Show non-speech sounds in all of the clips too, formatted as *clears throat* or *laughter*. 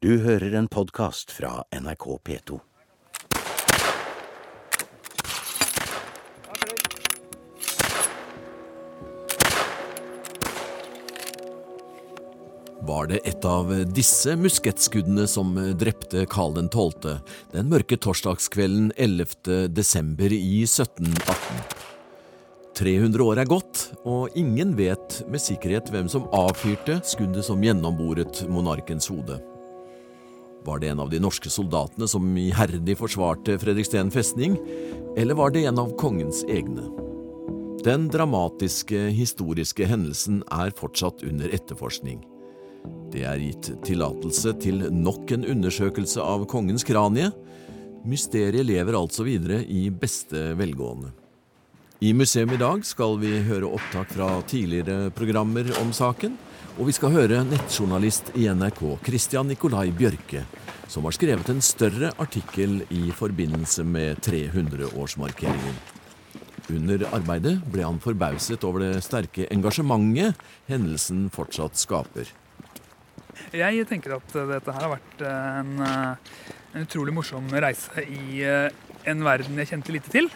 Du hører en podkast fra NRK P2. Var det et av disse muskettskuddene som drepte Karl 12. den mørke torsdagskvelden 11. desember i 1718? 300 år er gått, og ingen vet med sikkerhet hvem som avfyrte skuddet som gjennomboret monarkens hode. Var det en av de norske soldatene som iherdig forsvarte Fredriksten festning, eller var det en av kongens egne? Den dramatiske historiske hendelsen er fortsatt under etterforskning. Det er gitt tillatelse til nok en undersøkelse av kongens kranie. Mysteriet lever altså videre i beste velgående. I museum i dag skal vi høre opptak fra tidligere programmer om saken, og vi skal høre nettjournalist i NRK Christian Nikolai Bjørke, som har skrevet en større artikkel i forbindelse med 300-årsmarkeringen. Under arbeidet ble han forbauset over det sterke engasjementet hendelsen fortsatt skaper. Jeg tenker at dette her har vært en, en utrolig morsom reise i en verden jeg kjente lite til.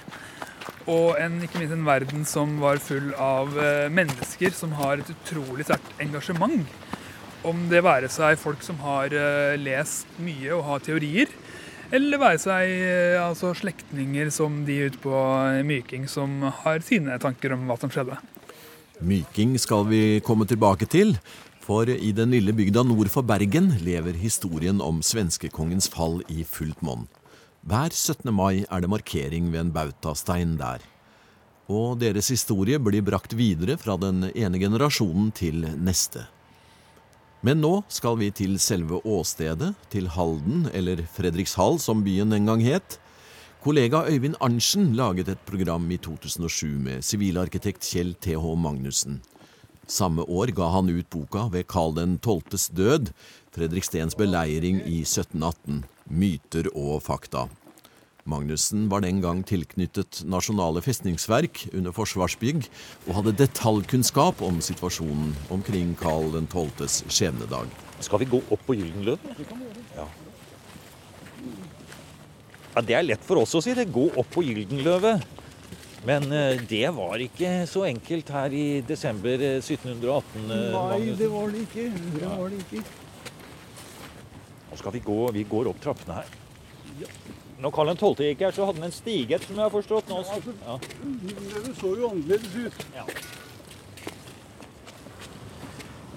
Og en, ikke minst en verden som var full av mennesker som har et utrolig sterkt engasjement. Om det være seg folk som har lest mye og har teorier, eller være seg altså, slektninger som de ute på Myking som har sine tanker om hva som skjedde. Myking skal vi komme tilbake til, for i den lille bygda nord for Bergen lever historien om svenskekongens fall i fullt monn. Hver 17. mai er det markering ved en bautastein der. Og deres historie blir brakt videre fra den ene generasjonen til neste. Men nå skal vi til selve åstedet, til Halden, eller Fredrikshall som byen en gang het. Kollega Øyvind Arntzen laget et program i 2007 med sivilarkitekt Kjell TH Magnussen. Samme år ga han ut boka ved Karl 12.s død, Fredrikstens beleiring i 1718, myter og fakta. Magnussen var den gang tilknyttet Nasjonale festningsverk under Forsvarsbygg, og hadde detaljkunnskap om situasjonen omkring Karl 12.s skjebnedag. Skal vi gå opp på Gyldenløven? Ja. ja, det er lett for oss å si det. Gå opp på Gyldenløvet. Men det var ikke så enkelt her i desember 1718. Nei, det var det ikke. Det var det ikke. Nå skal vi gå Vi går opp trappene her. Ja. Når Karl 12. gikk her, så hadde han en stiget, som jeg har forstått. Nå, Ja, altså, ja. Det så jo annerledes ut. Ja.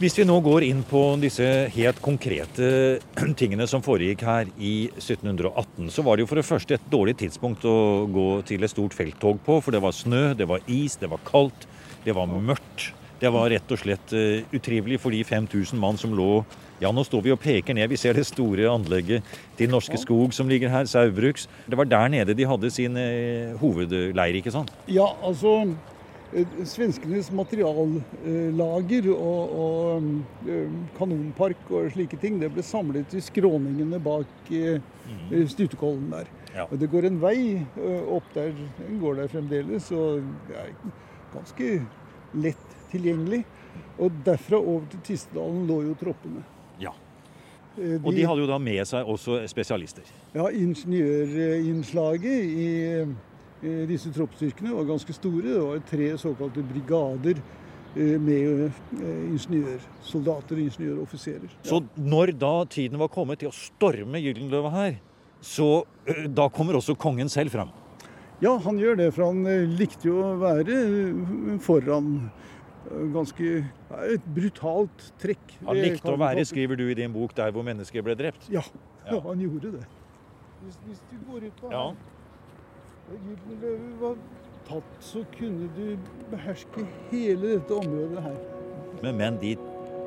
Hvis vi nå går inn på disse helt konkrete *clears throat* tingene som foregikk her i 1718, så var det jo for det første et dårlig tidspunkt å gå til et stort felttog på. For det var snø, det var is, det var kaldt, det var mørkt. Det var rett og slett uh, utrivelig for de 5000 mann som lå Ja, nå står vi og peker ned. Vi ser det store anlegget til Norske Skog som ligger her, Saubruks. Det var der nede de hadde sin uh, hovedleir, ikke sant? Ja, altså eh, Svenskenes materiallager og, og eh, kanonpark og slike ting, det ble samlet i skråningene bak eh, Stutekollen der. Ja. Og Det går en vei eh, opp der, den går der fremdeles, og det er ganske lett tilgjengelig. Og derfra over til Tistedalen lå jo troppene. Eh, Og de hadde jo da med seg også spesialister. Ja, ingeniørinnslaget i, i disse troppsstyrkene var ganske store. Det var tre såkalte brigader eh, med eh, ingeniørsoldater og ingeniøroffiserer. Ja. Så når da tiden var kommet til å storme Gyldenløva her, så da kommer også kongen selv fram. ja, han gjør det, for han eh, likte jo å være eh, foran. Ganske Et brutalt trekk. Han likte å være, skriver du i din bok, der hvor mennesker ble drept. Ja, Ja. *laughs* han gjorde det. Hvis, hvis du går ut på Ja. her Gyldenløve var tatt, så kunne du beherske hele dette området her. Men menn, de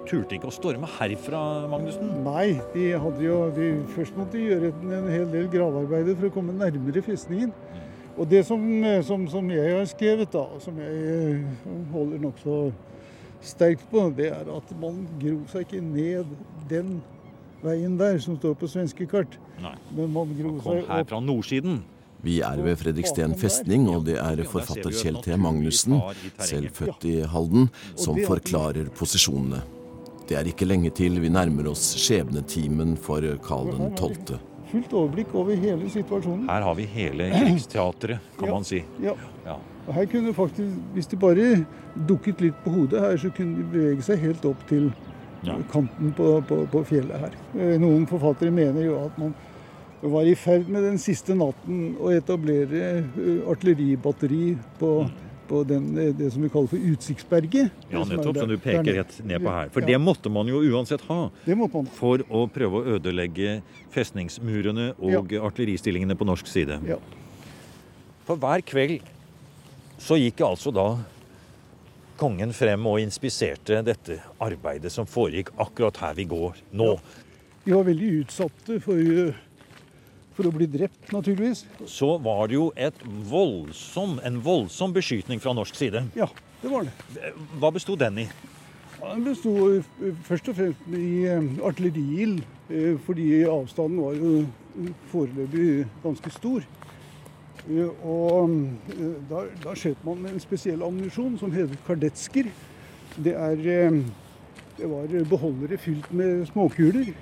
turte ikke å storme herfra, Magnussen. Nei, de hadde jo de Først måtte de gjøre en, en hel del gravearbeider for å komme nærmere festningen. Og det som, eh, som, som jeg har skrevet, da, og som jeg eh, holder nokså sterkt på, det er at man gror seg ikke ned den veien der som står på svenske kart. Nei. Men man gror Kom seg her fra nordsiden. Vi er ved Fredriksten festning, og det er forfatter Kjell T. Magnussen, selv født i Halden, som forklarer posisjonene. Det er ikke lenge til vi nærmer oss skjebnetimen for Karl 12. Fullt overblikk over hele situasjonen. Her har vi hele krigsteatret, kan Ja. man si. Ja. Ja. Og her kunne faktisk, Hvis de bare dukket litt på hodet her, så kunne de bevege seg helt opp til Ja. kanten på, på, på fjellet her. Eh, Noen forfattere mener jo at man var i ferd med den siste natten å etablere eh, artilleribatteri på, på den, det som vi kaller for Utsiktsberget. Ja, nettopp, som som du peker rett ned på her. For Ja, det måtte man jo uansett ha Det måtte man. for å prøve å ødelegge festningsmurene og artilleristillingene på norsk side. Ja. For hver kveld så gikk altså da kongen frem og inspiserte dette arbeidet som foregikk akkurat her vi går nå. Vi var veldig utsatte for, eh, for å bli drept, naturligvis. Så var det jo et voldsom, en voldsom beskytning fra norsk side. Ja, det var det. Hva besto den i? Ja, Den besto eh, først og fremst i eh, artilleriild, eh, fordi avstanden var jo eh, foreløpig ganske stor. Eh, Og eh, da, da skjøt man med en spesiell ammunisjon som heter kardetsker. Det, er, eh, det var beholdere fylt med småkuler.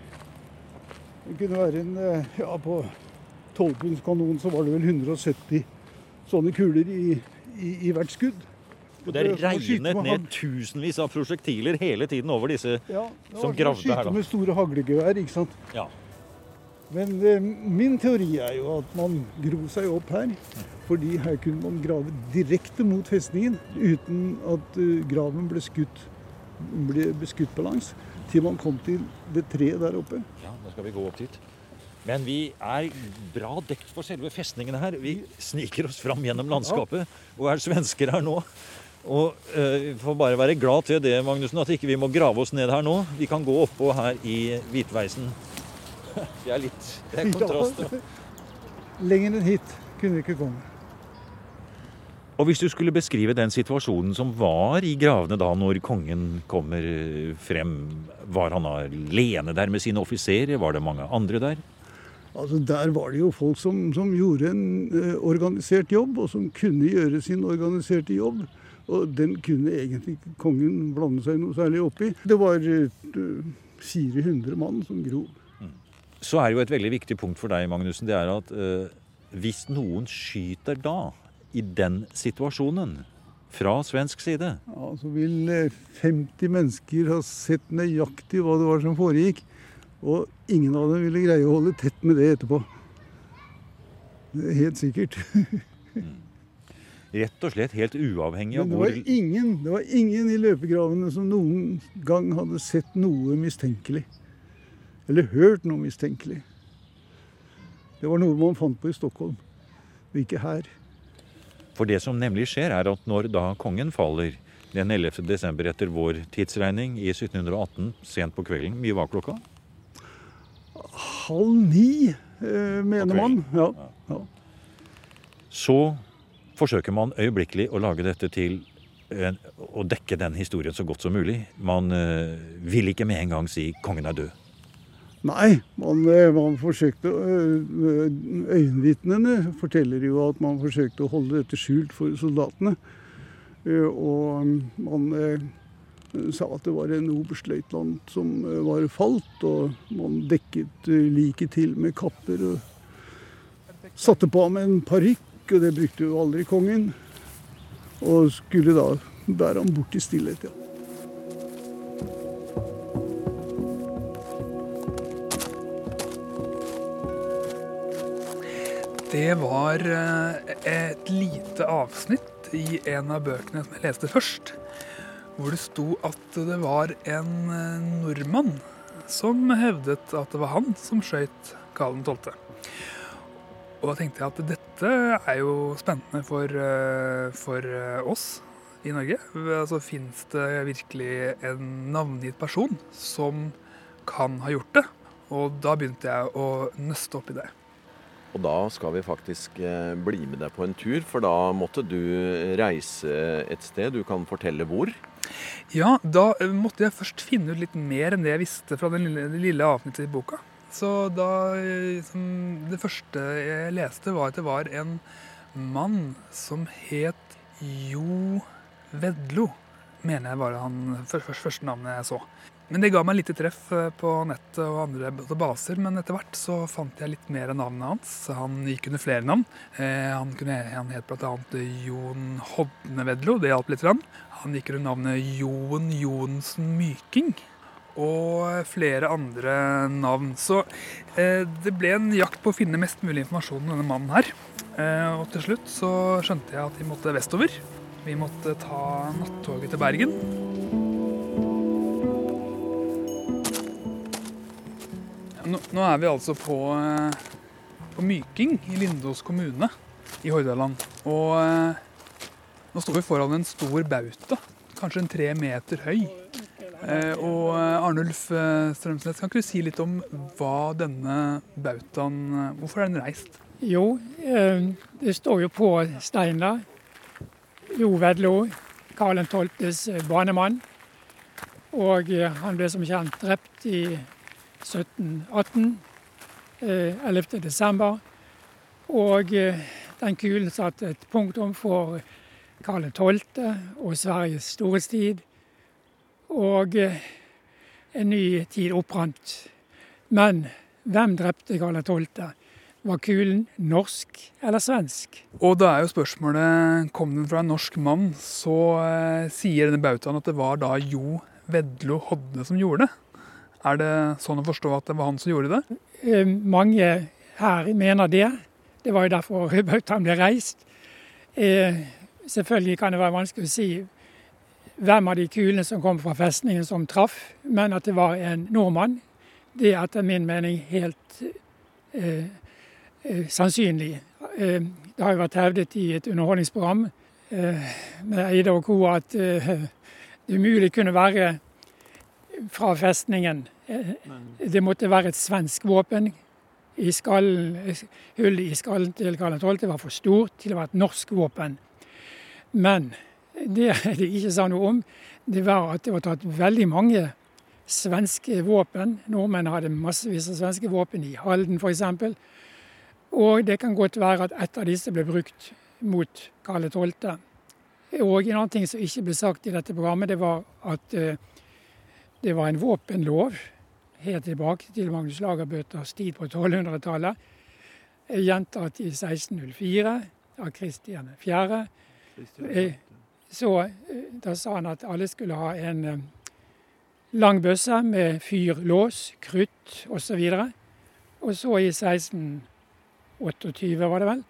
Det kunne være en eh, Ja, på 12 så var det vel 170 sånne kuler i, i, i hvert skudd. Og det regnet ned tusenvis av prosjektiler hele tiden over disse Ja, som gravde her, da. skyte med store haglegevær, ikke sant. Ja. Men eh, min teori er jo at man gro seg opp her, fordi her kunne man grave direkte mot festningen uten at uh, graven ble skutt, ble beskutt på langs, til man kom til det treet der oppe. Ja, nå skal vi gå opp dit. Men vi er bra dekt for selve festningen her. Vi sniker oss fram gjennom landskapet og er svensker her nå. Og eh, vi får bare være glad til det, Magnussen, at ikke vi må grave oss ned her nå. Vi kan gå oppå her i hvitveisen. *laughs* Det er litt Det er kontrast. Ja, lenger enn hit kunne vi ikke komme. Og hvis du skulle beskrive den situasjonen som var i gravene da når kongen kommer frem, var han alene der med sine offiserer? Var det mange andre der? Altså Der var det jo folk som, som gjorde en eh, organisert jobb, og som kunne gjøre sin organiserte jobb. Og den kunne egentlig ikke kongen blande seg noe særlig opp i. Det var eh, 400 mann som grov. Så er jo et veldig viktig punkt for deg, Magnussen, det er at eh, hvis noen skyter da, i den situasjonen, fra svensk side, Ja, så vil eh, 50 mennesker ha sett nøyaktig hva det var som foregikk. Og ingen av dem ville greie å holde tett med det etterpå. Det er helt sikkert. rett og slett helt uavhengig av hvor var ingen, det var ingen i løpegravene som noen gang hadde sett noe mistenkelig. Eller hørt noe mistenkelig. Det var noe man fant på i Stockholm, og ikke her. For det som nemlig skjer, er at når da kongen faller den 11. desember etter vår tidsregning i 1718, sent på kvelden, mye var klokka? Halv ni, eh, mener man. Ja. ja. Så forsøker man øyeblikkelig å lage dette til å dekke den historien så godt som mulig. Man eh, vil ikke med en gang si 'kongen er død'. Nei, man, eh, man forsøkte Øyenvitnene forteller jo at man forsøkte å holde dette skjult for soldatene. Og man sa at det var en oberstløytnant som eh, var falt, og man dekket eh, liket til med kapper og satte på ham en parykk, og det brukte jo aldri kongen. Og skulle da bære ham bort i stillhet. ja. Det var eh, et lite avsnitt i en av bøkene som jeg leste først, hvor det sto at det var en eh, nordmann som hevdet at det var han som skøyt Karl 12. Og da tenkte jeg at dette er jo spennende for, eh, for eh, oss i Norge. Altså, Fins det virkelig en navngitt person som kan ha gjort det? Og da begynte jeg å nøste opp i det. Og da skal vi faktisk bli med deg på en tur, for da måtte du reise et sted. Du kan fortelle hvor. Ja, da eh, måtte jeg først finne ut litt mer enn det jeg visste fra den lille, det lille avsnittet i boka. Så da eh, Det første jeg leste, var at det var en mann som het Jo Vedlo. Mener jeg var han først, først, første navnet jeg så. Men det ga meg lite treff eh, på nettet og andre baser, men etter hvert så fant jeg litt mer av navnet hans. Han gikk under flere navn. Eh, han, kunne, han het bl.a. Jon Hodnevedlo, det hjalp litt. Han gikk under navnet Jon Johnsen Myking. Og flere andre navn. Så eh, det ble en jakt på å finne mest mulig informasjon om denne mannen her. Og til slutt så skjønte jeg at de måtte vestover. Vi måtte ta nattoget til Bergen. Nå, nå er vi altså på, eh, på Myking i Lindås kommune i Hordaland. Og eh, nå står vi foran en stor bauta, kanskje en tre meter høy. Eh, og Arnulf Strømsnes, kan ikke du si litt om hva denne bautaen Hvorfor er den reist? Jo, det står jo på steinen der. Jo Vedlo, Karl 12.s banemann. Og han ble som kjent drept i 1718. 11. Eh. Og eh, den kulen satte et punktum for Karl 12. og Sveriges storhetstid. Og eh, en ny tid opprant. Men hvem drepte Karl 12.? Var kulen norsk eller svensk? Og da er jo spørsmålet kom den fra en norsk mann, så eh, sier denne bautaen at det var da Jo Vedlo Hodne som gjorde det. Er det sånn å forstå at det var han som gjorde det? Eh, mange her mener det. Det var jo derfor bautaen ble reist. Eh, selvfølgelig kan det være vanskelig å si hvem av de kulene som kom fra festningen som traff, men at det var en nordmann, det er etter min mening helt eh, sannsynlig. Eh, det har jo vært hevdet i et underholdningsprogram eh, med Eide og co. at det umulig kunne være fra festningen. Det måtte være et svensk våpen. I skallen, hullet i skallen til Karl 12. var for stort til å være et norsk våpen. Men det *laughs* de ikke sa noe om, det var at det var tatt veldig mange svenske våpen. Nordmenn hadde massevis av svenske våpen i Halden f.eks. Og det kan godt være at et av disse ble brukt mot Karl 12. Og en annen ting som ikke ble sagt i dette programmet, det var at uh, det var en våpenlov helt tilbake til Magnus Lagerbøters tid på 1200-tallet. Gjentatt i 1604 av Kristian 4. Eh, så eh, da sa han at alle skulle ha en lang bøsse med fyrlås, krutt osv. Og, og så i 1628, var det vel,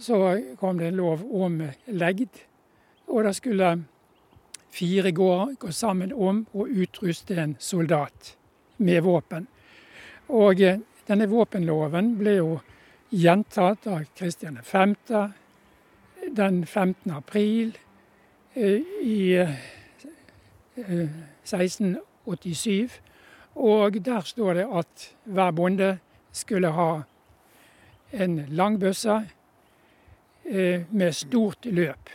så kom det en lov om legd. Og da skulle fire gårder gå sammen om å utruste en soldat med våpen. Og eh, denne våpenloven ble jo gjentatt av Kristian 5. den 15. april eh, i 1687. Eh, og der står det at hver bonde skulle ha en langbøsse med stort løp.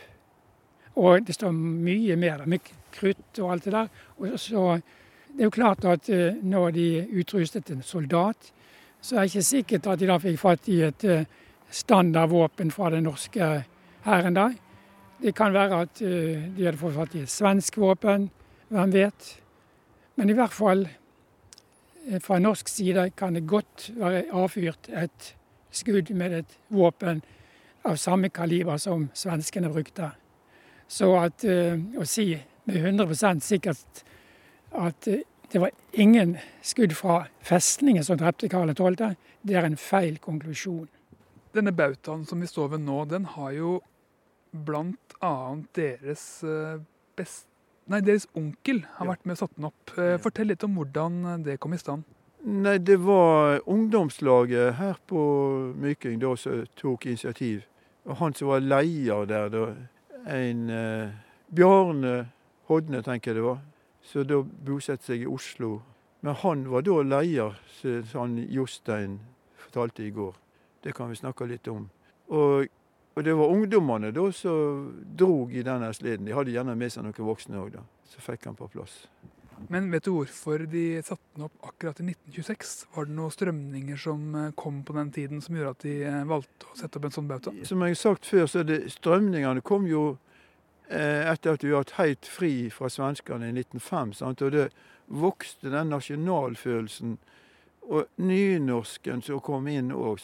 Og det står mye mer, med krutt og alt det der. Og så, det er jo klart at eh, når de utrustet en soldat, så er det ikke sikkert at de da fikk fatt i et eh, standardvåpen fra den norske hæren der. Det kan være at eh, de hadde fått fatt i et svensk våpen, hvem vet. Men i hvert fall fra norsk side kan det godt være avfyrt et skudd med et våpen av samme kaliber som svenskene brukte. Så at, uh, å si med 100 sikkert at uh, det var ingen skudd fra festningen som drepte Karl 12., det er en feil konklusjon. Denne bautaen som vi står ved nå, den har jo annet deres uh, best... Nei, deres onkel har vært med og satt den opp. Fortell litt om hvordan det kom i stand. Nei, det var ungdomslaget her på Myking da som tok initiativ. Og han som var leder der da, en eh, Bjarne Hodne, tenker jeg det var, som da bosatte seg i Oslo. Men han var da leder, som Jostein fortalte i går. Det kan vi snakke litt om. Og, og det var ungdommene da som drog i denne sleden. De hadde gjerne med seg noen voksne òg, da. Så fikk han på plass. Men vet du hvorfor de satte den opp akkurat i 1926? Var det noen strømninger som eh, kom på den tiden som gjorde at de eh, valgte å sette opp en sånn bauta? Som jeg har sagt før, så er det strømningene kom jo eh, etter at vi hatt helt fri fra svenskene i 1905. Sant? Og det vokste den nasjonalfølelsen og nynorsken som kom inn òg,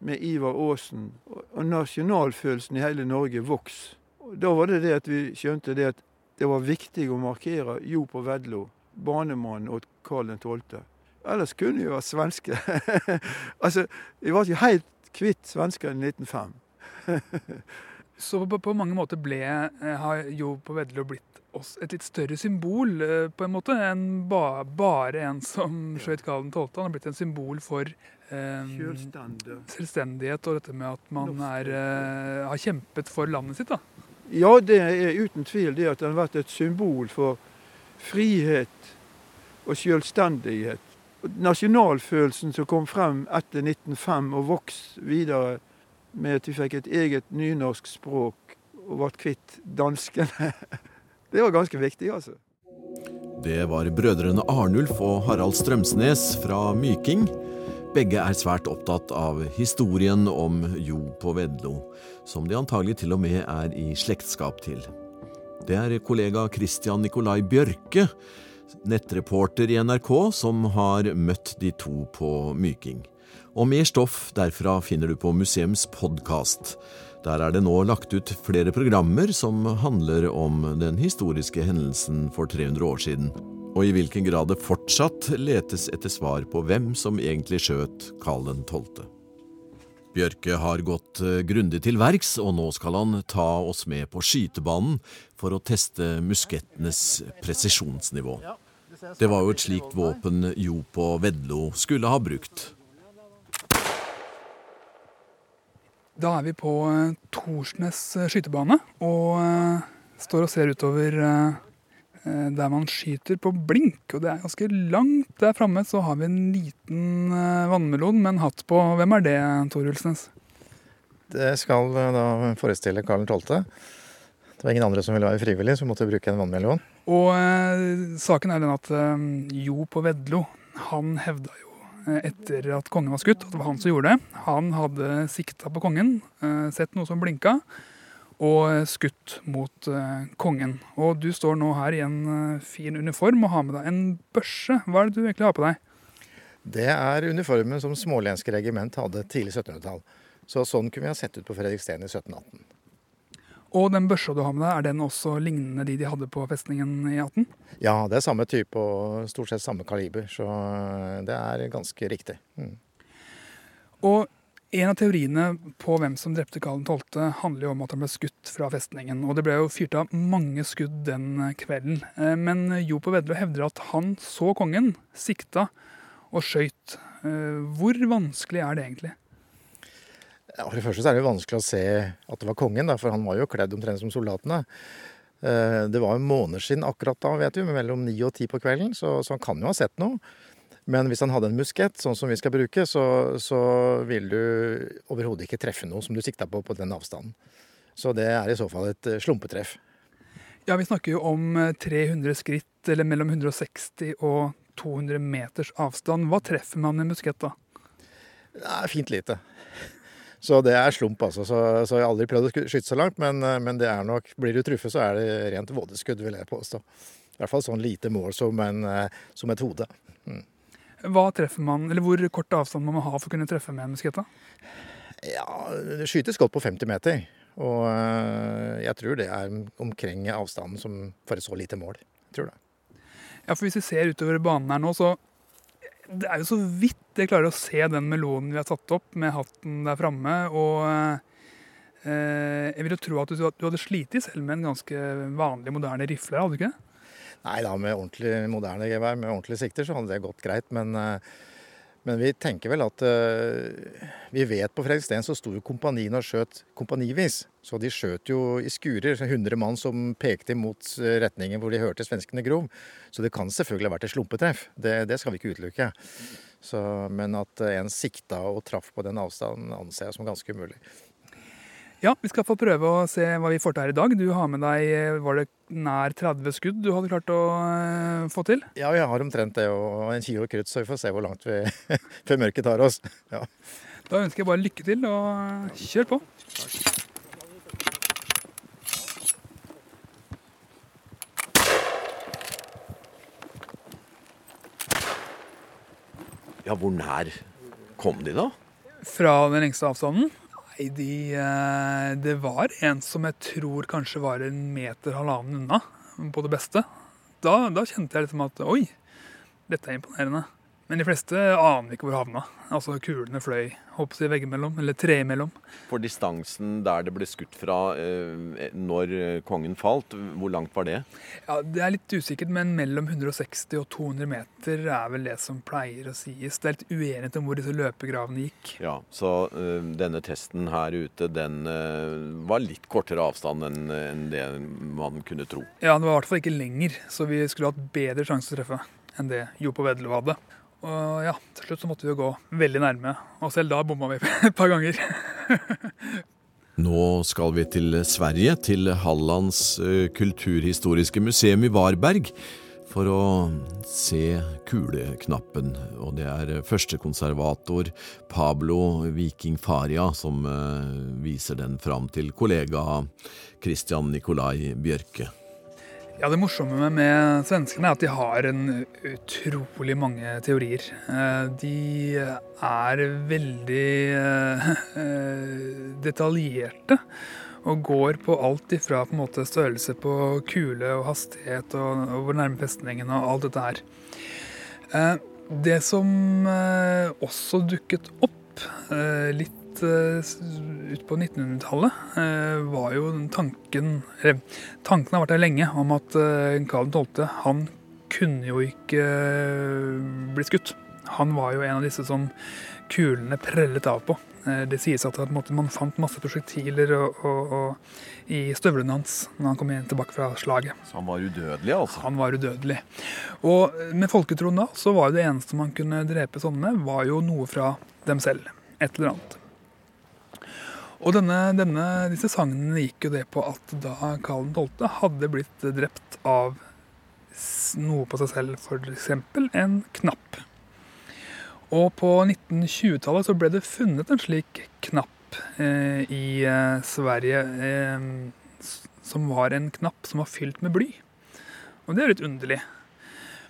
med Ivar Aasen. Og nasjonalfølelsen i hele Norge vokste. Da var det det at vi skjønte det at det var viktig å markere Jo på Vedlo, banemannen og Karl 12. Ellers kunne vi vært svenske. *laughs* altså, vi var ikke helt kvitt svenskene i 1905. *laughs* Så på, på, mange måter ble, eh, har Jo på Vedlo blitt et litt større symbol eh, på en måte enn ba, bare en som skjøt Karl 12. Han har blitt en symbol for eh, selvstendighet og dette med at man er, eh, har kjempet for landet sitt. da. Ja, det er uten tvil det at den har vært et symbol for frihet og selvstendighet. Nasjonalfølelsen som kom frem etter 1905 og vokste videre med at vi fikk et eget nynorsk språk og ble kvitt danskene. *laughs* Det var ganske viktig, altså. Det var brødrene Arnulf og Harald Strømsnes fra Myking. Begge er svært opptatt av historien om Jo på Vedlo, som de antagelig til og med er i slektskap til. Det er kollega Christian Nikolai Bjørke, nettreporter i NRK, som har møtt de to på Myking. Og mer stoff derfra finner du på museums podkast. Der er det nå lagt ut flere programmer som handler om den historiske hendelsen for 300 år siden og i hvilken grad det fortsatt letes etter svar på hvem som egentlig skjøt Karl 12. Bjørke har gått eh, grundig til verks, og nå skal han ta oss med på skytebanen for å teste muskettenes presisjonsnivå. Det var jo et slikt våpen Jo på Vedlo skulle ha brukt. Da er vi på eh, Torsnes eh, skytebane og står og ser utover der man skyter på blink. Og det er ganske langt der framme så har vi en liten eh, vannmelon med en hatt på. Hvem er det, Tor Ulsnes? Det skal eh, da forestille Karl 12. Det var ingen andre som ville være frivillig, så vi måtte bruke en vannmelon. Og eh, saken er den at eh, Jo på Vedlo, han hevda jo etter at kongen var skutt, at det var han som gjorde det. Han hadde sikta på kongen, eh, sett noe som blinka og skutt mot uh, kongen. Og du står nå her i en uh, fin uniform og har med deg en børse. Hva er det du egentlig har på deg? Det er uniformen som smålenske regiment hadde tidlig 1700-tall. Så sånn kunne vi ha sett ut på Fredriksten i 1718. Og den børsa du har med deg, er den også lignende de de hadde på festningen i 18? Ja, det er samme type og stort sett samme kaliber, så eh, det er ganske riktig. Mm. Og en av teoriene på hvem som drepte Karl 12., handler jo om at han ble skutt fra festningen. Og det ble jo fyrt av mange skudd den kvelden. Eh, men Jo på hevder at han så kongen, sikta og skøyt. Eh, hvor vanskelig er det egentlig? Ja, for det første er det jo vanskelig å se at det var kongen, for han var jo kledd omtrent som soldatene. Eh, det var en siden akkurat da, vet vi, mellom ni og ti på kvelden, så han kan jo ha sett noe. Men hvis han hadde en muskett, sånn som vi skal bruke, så, så vil du overhodet ikke treffe noe som du sikta på på den avstanden. Så det er i så fall et eh, slumpetreff. Ja, vi snakker jo om 300 eh, skritt, eller mellom 160 og 200 meters avstand. Hva treffer man med muskett da? Er fint lite. Så det er slump, altså. Så, så jeg har aldri prøvd å skyte så langt, men, eh, men, det er nok Blir du truffet, så er det rent vådeskudd, vil jeg påstå. I hvert fall sånn lite mål som, en, som et hode. Mm. Hva treffer man, eller Hvor kort avstand må man ha for å kunne treffe med en musketta? Ja, Det skytes godt på 50 meter. Og eh, jeg tror det er omkring avstanden som for et så lite mål. Jeg tror det. Ja, for Hvis vi ser utover banen her nå, så det er jo så vidt jeg klarer å se den melonen vi har tatt opp med hatten der framme. Og eh, jeg vil jo tro at du, du hadde slitt selv med en ganske vanlig, moderne rifle, hadde du ikke det? Nei da, med ordentlig moderne gevær med ordentlige sikter så hadde det gått greit. Men, eh, men vi tenker vel at uh, Vi vet på Fredriksten så sto jo kompaniene og skjøt kompanivis. Så de skjøt jo i skurer. 100 mann som pekte mot eh, retningen hvor de hørte svenskene grov. Så det kan selvfølgelig ha vært et slumpetreff. Det, det skal vi ikke utelukke. Så, men at en sikta og traff på den avstanden anser jeg som ganske umulig. Ja, vi skal få prøve å se hva vi får til her i dag. Du har med deg var det nær 30 skudd du hadde klart å eh, få til? Ja, jeg har omtrent det og en kilo krutt, så vi får se hvor langt vi *laughs* før mørket tar oss. Ja. Da ønsker jeg bare lykke til, og kjør på. Ja, hvor nær kom de, da? Fra den lengste avstanden? Nei, de, eh, det var en som jeg tror kanskje var en meter, halvannen unna, på det beste. Da, da kjente jeg liksom at oi, dette er imponerende. Men de fleste aner ikke hvor havna. Altså kulene fløy hoppsi veggimellom, eller tre imellom. For distansen der det ble skutt fra eh, når kongen falt, hvor langt var det? Ja, Det er litt usikkert, men mellom 160 og 200 meter er vel det som pleier å sies. Det er litt uenighet om hvor disse løpegravene gikk. Ja, Så eh, denne testen her ute, den eh, var litt kortere avstand enn enn det man kunne tro? Ja, det var i hvert fall ikke lenger, så vi skulle hatt bedre sjanse til å treffe enn det Jopo på Vedlo hadde. Og ja, til slutt så måtte vi jo gå veldig nærme, og selv da bomma vi *laughs* et par ganger. Nå skal vi til Sverige, til Hallands eh, kulturhistoriske museum i Varberg, for å se kuleknappen. Og det er førstekonservator Pablo Viking Faria som eh, viser den fram til kollega Christian Nikolai Bjørke. Ja, Det morsomme med svenskene er at de har en utrolig mange teorier. Eh, de er veldig eh, *laughs* detaljerte og går på alt ifra på en måte størrelse på kule og hastighet og, hvor nærme festningen og alt dette her. Eh, det som også dukket opp litt Eh, ut på 1900-tallet eh, var jo tanken Tanken har vært der lenge om at eh, Karl 12. han kunne jo ikke bli skutt. Han var jo en av disse som kulene prellet av på. Det sies at man fant masse prosjektiler og, og, og, i støvlene hans når han kom igjen tilbake fra slaget. Så han var udødelig, altså? Han var udødelig. Og med folketroen da, så var jo det eneste man kunne drepe sånne var jo noe fra dem selv. Et eller annet. Og denne, denne, disse sagnene gikk jo det på at da Karl 12. hadde blitt drept av noe på seg selv, f.eks. en knapp. Og på 1920-tallet så ble det funnet en slik knapp eh, i eh, Sverige eh, som var en knapp som var fylt med bly. Og det er litt underlig.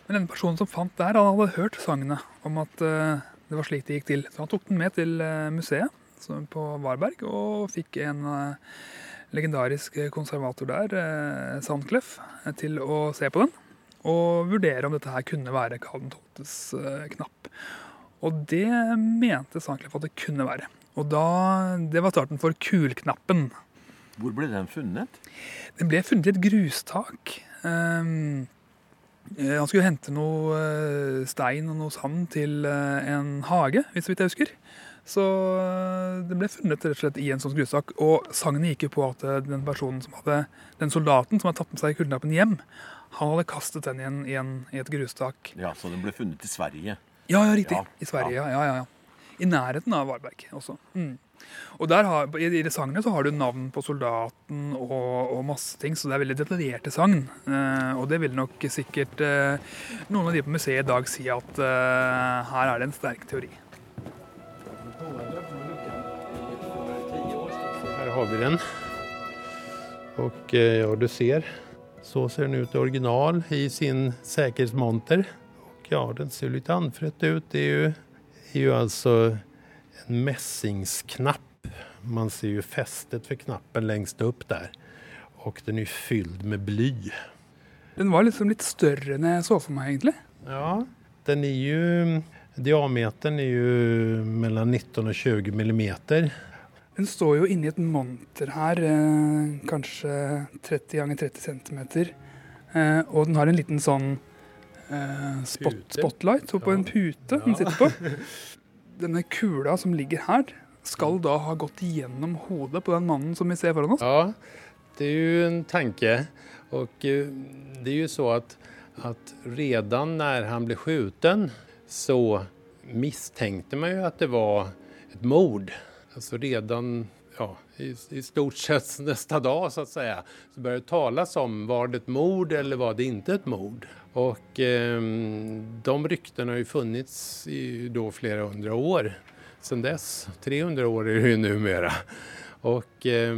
Men denne personen som fant der, han hadde hørt sangene om at eh, det var slik det gikk til. Så han tok den med til eh, museet på Varberg, og fikk en eh, legendarisk konservator der, eh, Sandcleff, til å se på den. Og vurdere om dette her kunne være Karl 12.s eh, knapp. Og det mente Sandcleff at det kunne være. Og da, Det var starten for kulknappen. Hvor ble den funnet? Den ble funnet i et grustak. Um, han skulle hente noe stein og noe sand til en hage, hvis så vidt jeg husker. Så eh, det ble funnet rett og slett i en sånn grussak. Og sagnet gikk jo på at eh, den personen som hadde, den soldaten som hadde tatt med seg kidnappen hjem, han hadde kastet den igjen, igjen i et grustak. Ja, Så den ble funnet i Sverige? Ja, ja riktig. Ja. I Sverige, ja. ja, ja, I nærheten av Varberg også. Mm. Og der har, I de sangene så har du navn på soldaten og, og, masse ting, så det er veldig detaljerte sagn. Eh, og det vil nok sikkert eh, noen av de på museet i dag si at eh, her er det en sterk teori. Har vi den. Och eh, ja, du ser, så ser den ut i original i sin säkerhetsmonter. Och ja, den ser litt anfrätt ut. Det er jo, är ju alltså en mässingsknapp. Man ser jo festet for knappen lengst opp der. Og den er fylt med bly. Den var liksom litt større enn jeg så for meg, egentlig. Ja, den er jo Diameteren er jo mellom 19 og 20 millimeter. Den står jo inni et monter her, eh, kanskje 30 ganger 30 cm. Eh, og den har en liten sånn eh, spot, spotlight på en pute den sitter på. *laughs* Denne kula som ligger her, skal da ha gått gjennom hodet på den mannen som vi ser foran oss? Ja, det er jo en tanke. Og det er jo så at, at redan når han ble skutt så mistenkte man jo at det var et mord. Alltså redan ja, i, i stort sett *laughs* nästa dag så att säga så började det talas om var det ett mord eller var det inte ett mord. Och eh, de ryktena har ju funnits i då flera hundra år sedan dess. 300 år är det ju numera. Och eh,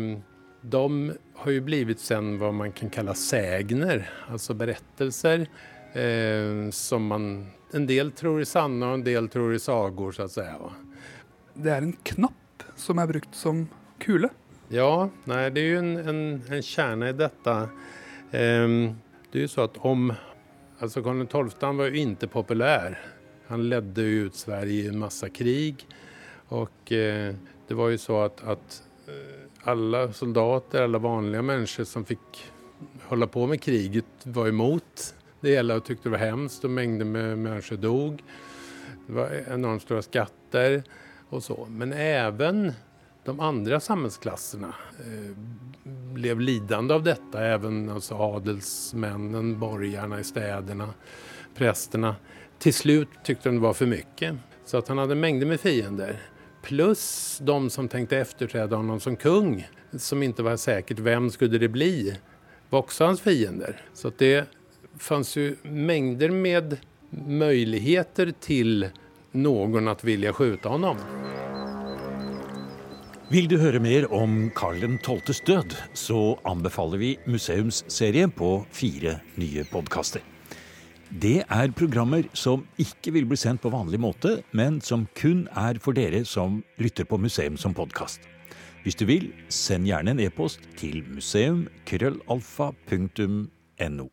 de har ju blivit sen vad man kan kalla sägner, alltså berättelser eh, som man en del tror i sanna och en del tror i sagor, så att säga. Va? Det er en knapp som er brukt som kule. Ja, nei, det er jo en, en, en kjerne i dette. Um, det er jo så at om Altså, Karl 12 han var jo ikke populær. Han ledde ut Sverige i en masse krig. Og eh, det var jo så at, at eh, alle soldater, alle vanlige mennesker som fikk holde på med kriget, var imot det hele og syntes det var hemskt, og mengder med mennesker dog. Det var enormt store skatter og så. Men også de andre samhällsklasserna eh, blev lidande av dette. Även alltså adelsmännen, borgarna i städerna, prästerna. Till slut tyckte de det var för mycket. Så att han hade mängder med fiender. Plus de som tänkte efterträda honom som kung, som inte var säkert vem skulle det bli, var också hans fiender. Så att det fanns ju mängder med möjligheter till någon att vilja skjuta honom. Vil du høre mer om Karl 12.s død, så anbefaler vi museumsserien på fire nye podkaster. Det er programmer som ikke vil bli sendt på vanlig måte, men som kun er for dere som lytter på museum som podkast. Hvis du vil, send gjerne en e-post til museum.krøllalfa.no.